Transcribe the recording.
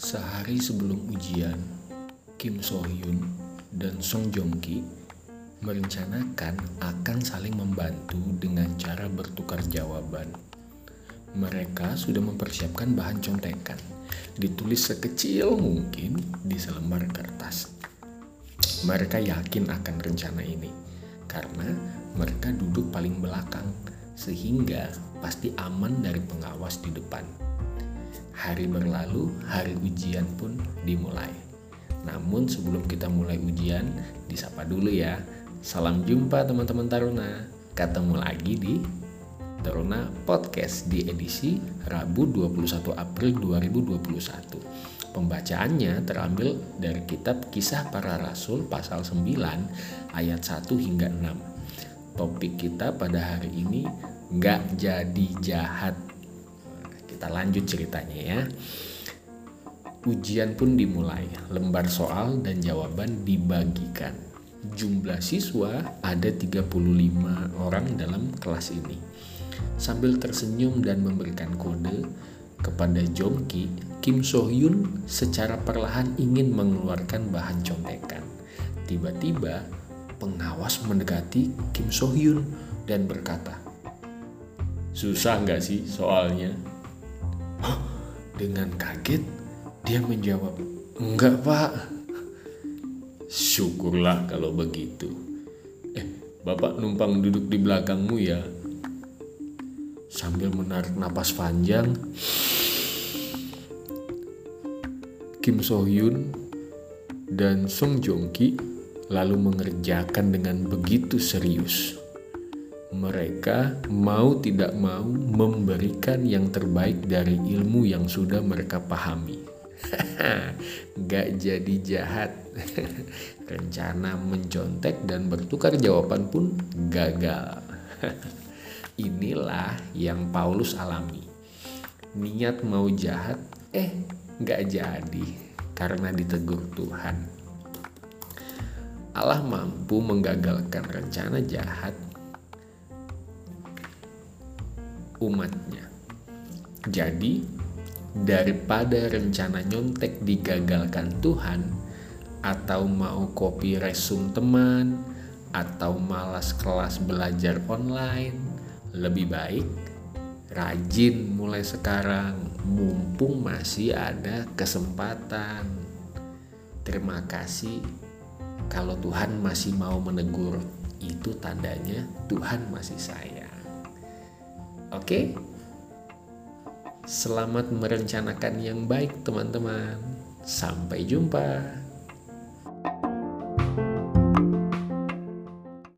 Sehari sebelum ujian, Kim So Hyun dan Song Joong Ki merencanakan akan saling membantu dengan cara bertukar jawaban. Mereka sudah mempersiapkan bahan contekan, ditulis sekecil mungkin di selembar kertas. Mereka yakin akan rencana ini karena mereka duduk paling belakang, sehingga pasti aman dari pengawas di depan. Hari berlalu, hari ujian pun dimulai. Namun sebelum kita mulai ujian, disapa dulu ya. Salam jumpa teman-teman Taruna. Ketemu lagi di Taruna Podcast di edisi Rabu 21 April 2021. Pembacaannya terambil dari kitab Kisah Para Rasul pasal 9 ayat 1 hingga 6. Topik kita pada hari ini nggak jadi jahat kita lanjut ceritanya ya. Ujian pun dimulai, lembar soal dan jawaban dibagikan. Jumlah siswa ada 35 orang dalam kelas ini. Sambil tersenyum dan memberikan kode kepada Jongki, Kim So Hyun secara perlahan ingin mengeluarkan bahan contekan. Tiba-tiba pengawas mendekati Kim So Hyun dan berkata, Susah nggak sih soalnya? Dengan kaget, dia menjawab, Enggak pak. Syukurlah kalau begitu. Eh, bapak numpang duduk di belakangmu ya. Sambil menarik napas panjang, Kim So Hyun dan Song Joong Ki lalu mengerjakan dengan begitu serius mereka mau tidak mau memberikan yang terbaik dari ilmu yang sudah mereka pahami. Gak jadi jahat. Rencana mencontek dan bertukar jawaban pun gagal. Inilah yang Paulus alami. Niat mau jahat, eh gak jadi karena ditegur Tuhan. Allah mampu menggagalkan rencana jahat umatnya. Jadi, daripada rencana nyontek digagalkan Tuhan, atau mau copy resume teman, atau malas kelas belajar online, lebih baik rajin mulai sekarang, mumpung masih ada kesempatan. Terima kasih kalau Tuhan masih mau menegur, itu tandanya Tuhan masih sayang. Oke, selamat merencanakan yang baik, teman-teman. Sampai jumpa.